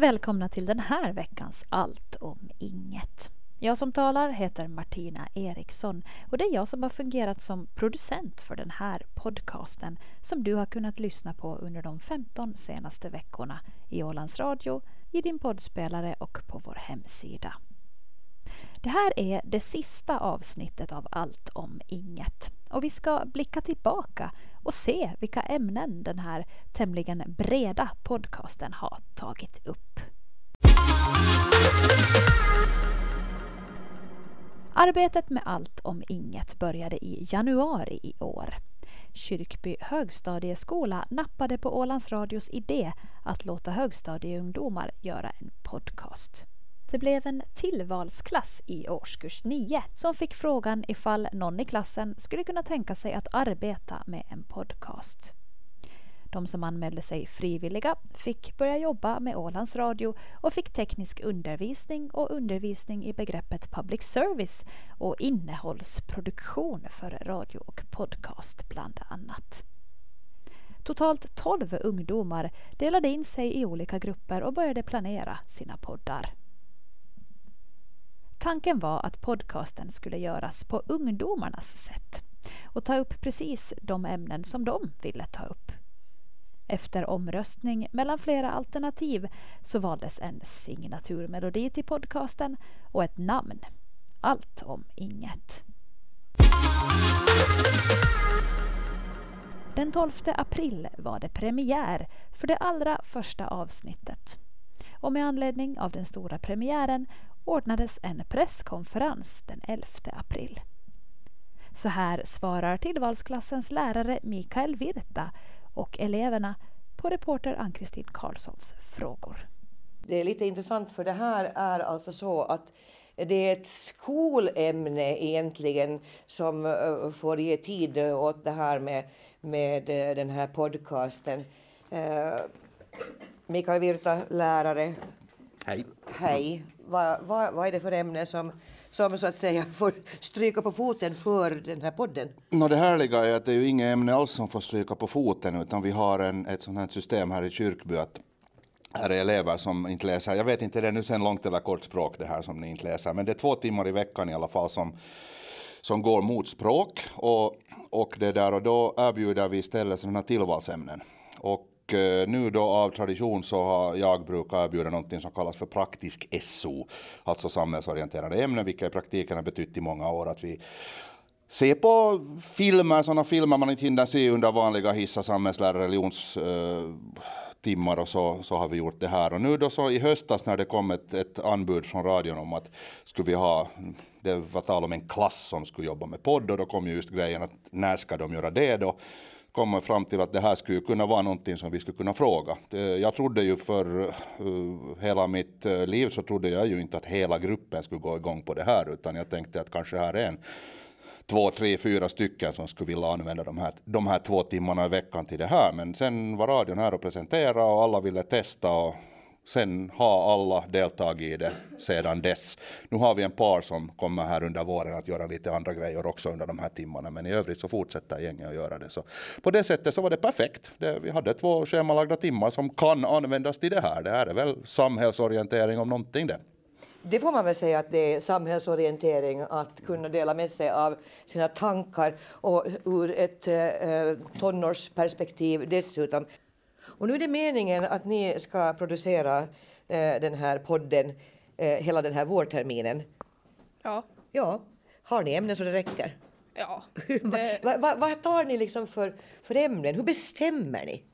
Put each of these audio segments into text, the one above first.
Välkomna till den här veckans Allt om inget. Jag som talar heter Martina Eriksson och det är jag som har fungerat som producent för den här podcasten som du har kunnat lyssna på under de 15 senaste veckorna i Ålands Radio, i din poddspelare och på vår hemsida. Det här är det sista avsnittet av Allt om inget och vi ska blicka tillbaka och se vilka ämnen den här tämligen breda podcasten har tagit upp. Arbetet med Allt om inget började i januari i år. Kyrkby högstadieskola nappade på Ålands Radios idé att låta högstadieungdomar göra en podcast. Det blev en tillvalsklass i årskurs 9 som fick frågan ifall någon i klassen skulle kunna tänka sig att arbeta med en podcast. De som anmälde sig frivilliga fick börja jobba med Ålands Radio och fick teknisk undervisning och undervisning i begreppet public service och innehållsproduktion för radio och podcast bland annat. Totalt 12 ungdomar delade in sig i olika grupper och började planera sina poddar. Tanken var att podcasten skulle göras på ungdomarnas sätt och ta upp precis de ämnen som de ville ta upp. Efter omröstning mellan flera alternativ så valdes en signaturmelodi till podcasten och ett namn. Allt om inget. Den 12 april var det premiär för det allra första avsnittet. Och med anledning av den stora premiären ordnades en presskonferens den 11 april. Så här svarar tillvalsklassens lärare Mikael Virta och eleverna på reporter Ann-Kristin Karlssons frågor. Det är lite intressant för det här är alltså så att det är ett skolämne egentligen som uh, får ge tid åt det här med, med uh, den här podcasten. Uh, Mikael Virta, lärare. Hej. Hej. Vad, vad, vad är det för ämne som som så att säga får stryka på foten för den här podden? No, det härliga är att det är ju inget ämne alls som får stryka på foten utan vi har en, ett sånt här system här i Kyrkby att här är elever som inte läser, jag vet inte det är nu sen långt eller kort språk det här som ni inte läser, men det är två timmar i veckan i alla fall som, som går mot språk och, och det där och då erbjuder vi istället sådana tillvalsämnen. Och och eh, nu då av tradition så har jag brukat erbjuda någonting som kallas för praktisk SO, alltså samhällsorienterade ämnen, vilket i praktiken har betytt i många år att vi ser på filmer, sådana filmer man inte hinner se under vanliga hissa samhällslärare, religionstimmar. Eh, och så, så har vi gjort det här. Och nu då så i höstas när det kom ett, ett anbud från radion om att skulle vi ha, det var tal om en klass som skulle jobba med podd och då kom ju just grejen att när ska de göra det då? Kommer fram till att det här skulle kunna vara någonting som vi skulle kunna fråga. Eh, jag trodde ju för eh, hela mitt eh, liv så trodde jag ju inte att hela gruppen skulle gå igång på det här utan jag tänkte att kanske här är en två, tre, fyra stycken som skulle vilja använda de här, de här två timmarna i veckan till det här. Men sen var radion här och presenterade och alla ville testa och sen har alla deltagit i det sedan dess. Nu har vi en par som kommer här under våren att göra lite andra grejer också under de här timmarna, men i övrigt så fortsätter gänget att göra det. Så på det sättet så var det perfekt. Det, vi hade två schemalagda timmar som kan användas till det här. Det här är väl samhällsorientering om någonting det. Det får man väl säga att det är samhällsorientering att kunna dela med sig av sina tankar och ur ett eh, tonårsperspektiv dessutom. Och nu är det meningen att ni ska producera eh, den här podden eh, hela den här vårterminen. Ja. Ja. Har ni ämnen så det räcker? Ja. Det... vad, vad, vad tar ni liksom för, för ämnen? Hur bestämmer ni?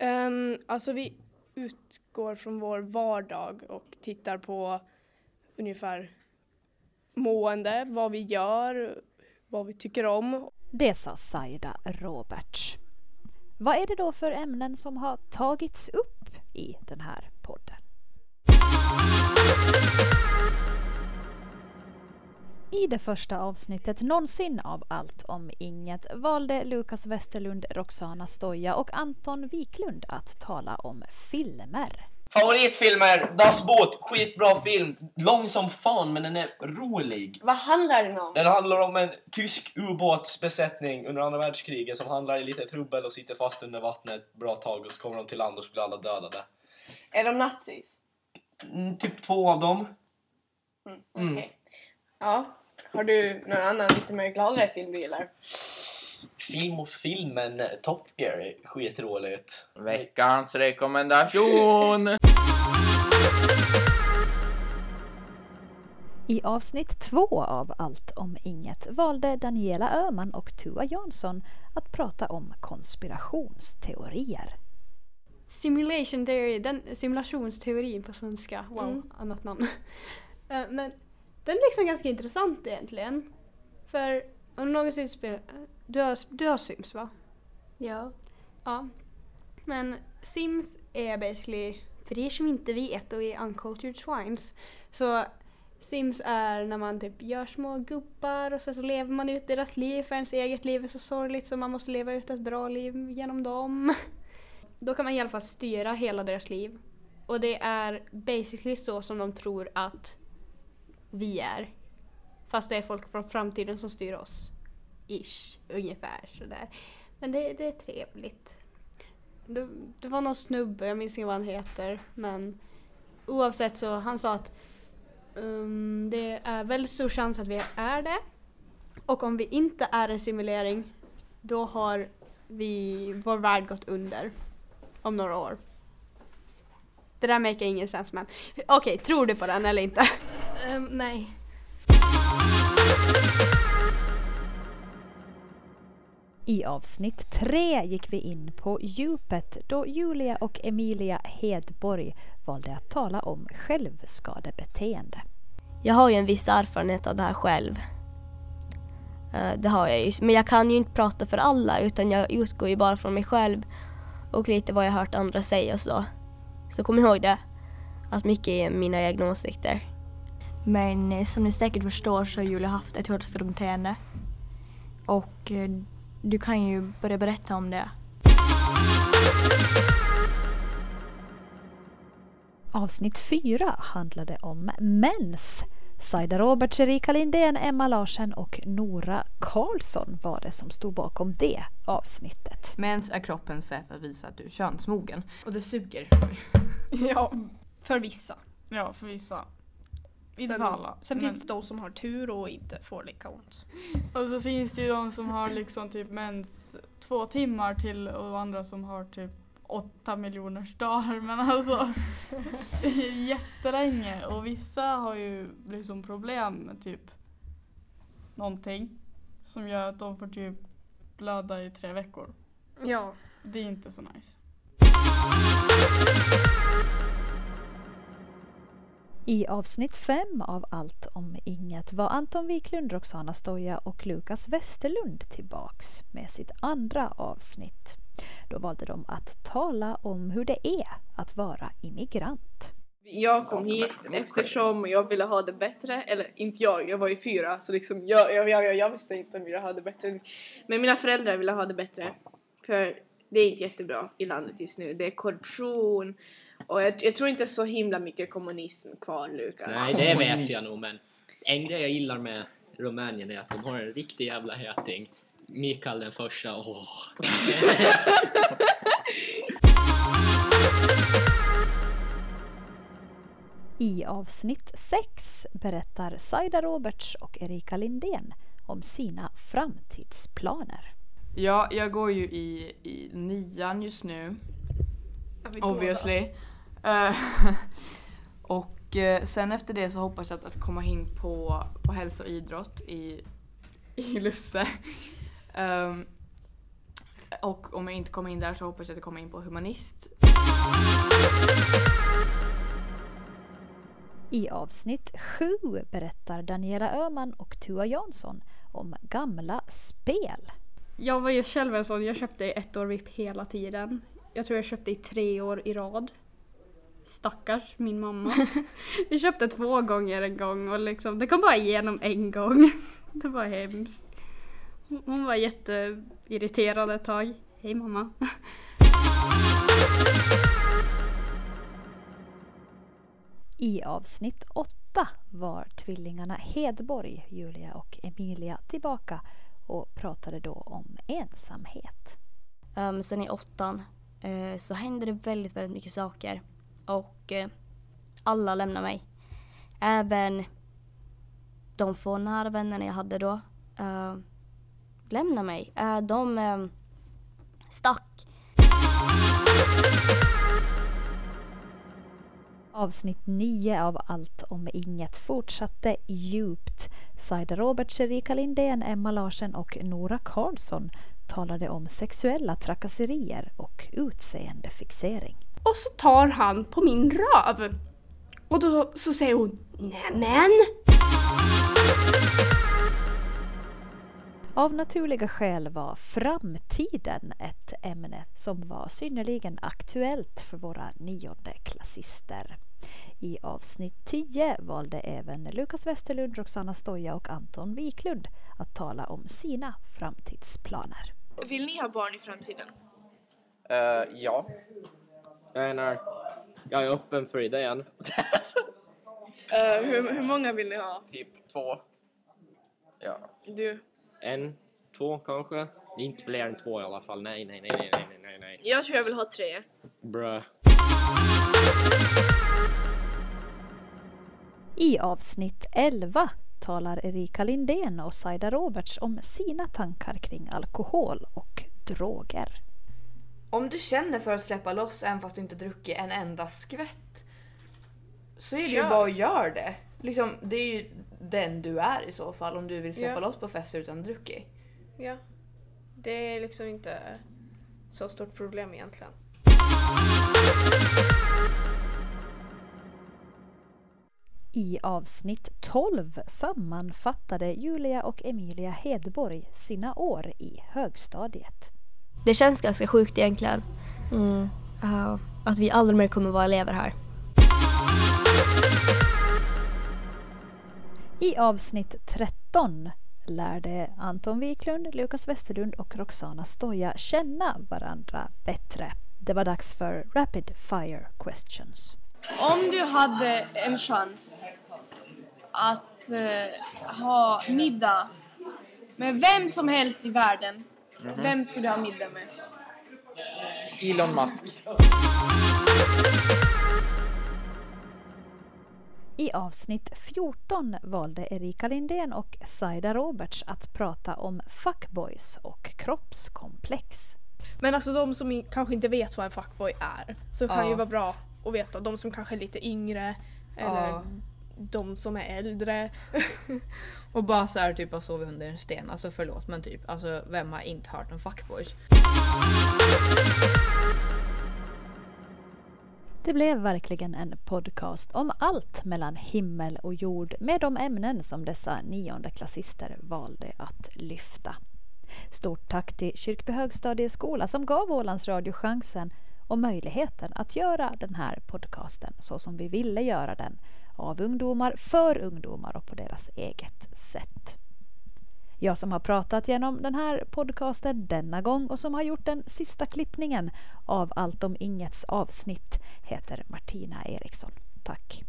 Um, alltså vi utgår från vår vardag och tittar på ungefär mående, vad vi gör, vad vi tycker om. Det sa Saida Roberts. Vad är det då för ämnen som har tagits upp i den här podden? I det första avsnittet någonsin av Allt om inget valde Lukas Westerlund, Roxana Stoja och Anton Wiklund att tala om filmer. Favoritfilmer, Das Boot, skitbra film. Lång som fan men den är rolig. Vad handlar den om? Den handlar om en tysk ubåtsbesättning under andra världskriget som handlar i lite trubbel och sitter fast under vattnet ett bra tag och så kommer de till land och så blir alla dödade. Är de nazis? Mm, typ två av dem. Mm. Okej. Ja. Har du någon annan lite mer gladare film du gillar? Film och film, men eh, Top Gear skitroligt. Veckans rekommendation! I avsnitt två av Allt om inget valde Daniela Öhman och Tua Jansson att prata om konspirationsteorier. Simulation theory, den simulationsteorin på svenska. Wow, Mm. annat namn. Eh, Men den är liksom ganska intressant egentligen. För om någonsin spelar... Du har, du har Sims va? Ja. Ja. Men Sims är basically, för er som inte vet och är uncultured swines, så Sims är när man typ gör små gubbar och sen så lever man ut deras liv för ens eget liv är så sorgligt så man måste leva ut ett bra liv genom dem. Då kan man i alla fall styra hela deras liv. Och det är basically så som de tror att vi är. Fast det är folk från framtiden som styr oss. Ish, ungefär sådär. Men det, det är trevligt. Det, det var någon snubbe, jag minns inte vad han heter, men oavsett så han sa att um, det är väldigt stor chans att vi är det. Och om vi inte är en simulering, då har vi, vår värld gått under om några år. Det där make ingen sens men okej, tror du på den eller inte? Um, nej. I avsnitt tre gick vi in på djupet då Julia och Emilia Hedborg valde att tala om självskadebeteende. Jag har ju en viss erfarenhet av det här själv. Eh, det har jag ju. Men jag kan ju inte prata för alla utan jag utgår ju bara från mig själv och lite vad jag har hört andra säga och så. Så kom ihåg det. Att mycket är mina egna åsikter. Men eh, som ni säkert förstår så har Julia haft ett självskadebeteende. Och eh, du kan ju börja berätta om det. Avsnitt fyra handlade om mens. Saida Roberts, Erika Lindén, Emma Larsen och Nora Karlsson var det som stod bakom det avsnittet. Mens är kroppens sätt att visa att du är könsmogen. Och det suger. Ja, för vissa. Ja, för vissa. Inte Sen, sen men- finns det de som har tur och inte får lika ont. Och så finns det ju de som har liksom typ mens två timmar till och andra som har typ åtta miljoners dagar. Men alltså jättelänge. Och vissa har ju liksom problem med typ någonting som gör att de får typ blöda i tre veckor. Ja. Det är inte så nice. I avsnitt fem av Allt om inget var Anton Wiklund, Roxana Stoja och Lukas Westerlund tillbaks med sitt andra avsnitt. Då valde de att tala om hur det är att vara immigrant. Jag kom hit eftersom jag ville ha det bättre, eller inte jag, jag var ju fyra så liksom jag, jag, jag, jag visste inte om jag ville ha det bättre. Men mina föräldrar ville ha det bättre. För det är inte jättebra i landet just nu. Det är korruption och jag, jag tror inte så himla mycket kommunism kvar Lukas. Nej, det vet jag nog, men en grej jag gillar med Rumänien är att de har en riktig jävla heting. Mikael den första, åh. I avsnitt 6 berättar Saida Roberts och Erika Lindén om sina framtidsplaner. Ja, jag går ju i, i nian just nu. Obviously. Eh, och eh, sen efter det så hoppas jag att, att komma in på, på hälso och idrott i, i Lusse. Ehm, och om jag inte kommer in där så hoppas jag att komma in på humanist. I avsnitt 7 berättar Daniela Öhman och Tua Jansson om gamla spel. Jag var ju själv en sån, jag köpte ett år VIP hela tiden. Jag tror jag köpte i tre år i rad. Stackars min mamma. jag köpte två gånger en gång och liksom, det kom bara igenom en gång. Det var hemskt. Hon var jätteirriterad ett tag. Hej mamma. I avsnitt 8 var tvillingarna Hedborg, Julia och Emilia tillbaka och pratade då om ensamhet. Um, sen i åttan eh, så hände det väldigt, väldigt mycket saker. Och eh, alla lämnar mig. Även de få nära vännerna jag hade då uh, lämnar mig. Uh, de uh, stack. Avsnitt 9 av Allt om inget fortsatte djupt. Saida Roberts, Erika Lindén, Emma Larsen och Nora Karlsson talade om sexuella trakasserier och utseendefixering. Och så tar han på min röv. Och då så säger hon Nämen! Av naturliga skäl var framtiden ett ämne som var synnerligen aktuellt för våra niondeklassister. I avsnitt 10 valde även Lukas Westerlund, Roxana Stoja och Anton Wiklund att tala om sina framtidsplaner. Vill ni ha barn i framtiden? Uh, ja. Jag menar, jag är öppen för idén. uh, hur, hur många vill ni ha? Typ två. Ja. Du? En, två kanske. Inte fler än två i alla fall. Nej, nej, nej, nej, nej, nej, nej. Jag tror jag vill ha tre. Brö. I avsnitt 11 talar Erika Lindén och Saida Roberts om sina tankar kring alkohol och droger. Om du känner för att släppa loss även fast du inte druckit en enda skvätt så är det ju Kör. bara att göra det. Liksom, det är ju den du är i så fall om du vill släppa Ja. loss på fester utan druckit. Ja. Det är liksom inte så stort problem egentligen. I avsnitt 12 sammanfattade Julia och Emilia Hedborg sina år i högstadiet. Det känns ganska sjukt egentligen. Mm. Uh, att vi aldrig mer kommer vara elever här. I avsnitt 13 lärde Anton Wiklund, Lukas Westerlund och Roxana Stoja känna varandra bättre. Det var dags för Rapid Fire Questions. Om du hade en chans att eh, ha middag med vem som helst i världen, Mhm. vem skulle du ha middag med? Elon Musk. I avsnitt 14 valde Erika Lindén och Saida Roberts att prata om fuckboys och kroppskomplex. Men alltså de som kanske inte vet vad en fuckboy är så kan Ja. ju vara bra att veta. De som kanske är lite yngre eller Ja. De som är äldre. Och bara så här typ har sovit under en sten. Alltså förlåt men typ. Alltså vem har inte hört om fuckboys? Det blev verkligen en podcast om allt mellan himmel och jord med de ämnen som dessa niondeklassister valde att lyfta. Stort tack till Kyrkby högstadieskola som gav Ålands Radio chansen och möjligheten att göra den här podcasten så som vi ville göra den av ungdomar för ungdomar och på deras eget sätt. Jag som har pratat genom den här podcasten denna gång och som har gjort den sista klippningen av Allt om ingets avsnitt heter Martina Eriksson. Tack!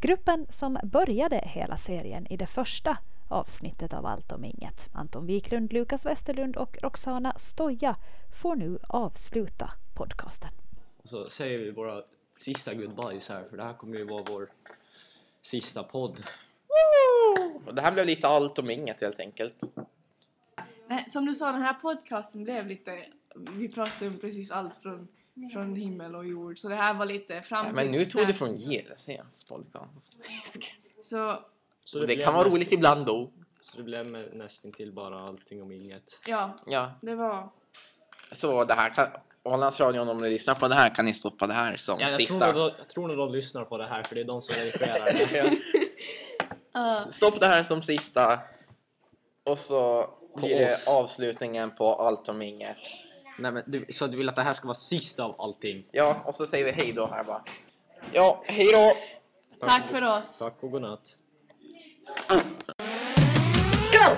Gruppen som började hela serien i det första avsnittet av Allt om inget, Anton Wiklund, Lukas Westerlund och Roxana Stoja, får nu avsluta podcasten. Och så säger vi våra sista goodbyes här för det här kommer ju vara vår sista podd. Och det här blev lite allt om inget helt enkelt. Nej, som du sa, den här podcasten blev lite... Vi pratade om precis allt från, från himmel och jord, så det här var lite Ja, framtids... men nu tog du från GLCs podcast. Så, Så det blev kan vara roligt ibland då. Så det blev nästan till bara allting om inget. ja, Ja, det var... så det här kan... Ålandsradion, om ni lyssnar på det här kan ni stoppa det här som Ja, jag, tror sista. nog, de- jag tror nog de lyssnar på det här för det är de som redigerar det. Stopp det här som sista. Och så blir det avslutningen på allt om inget. Nej, men du, så du vill att det här ska vara sista av allting? Ja, och så säger vi hej då här bara. Ja, hej då! Tack för oss! Tack och godnatt. Go!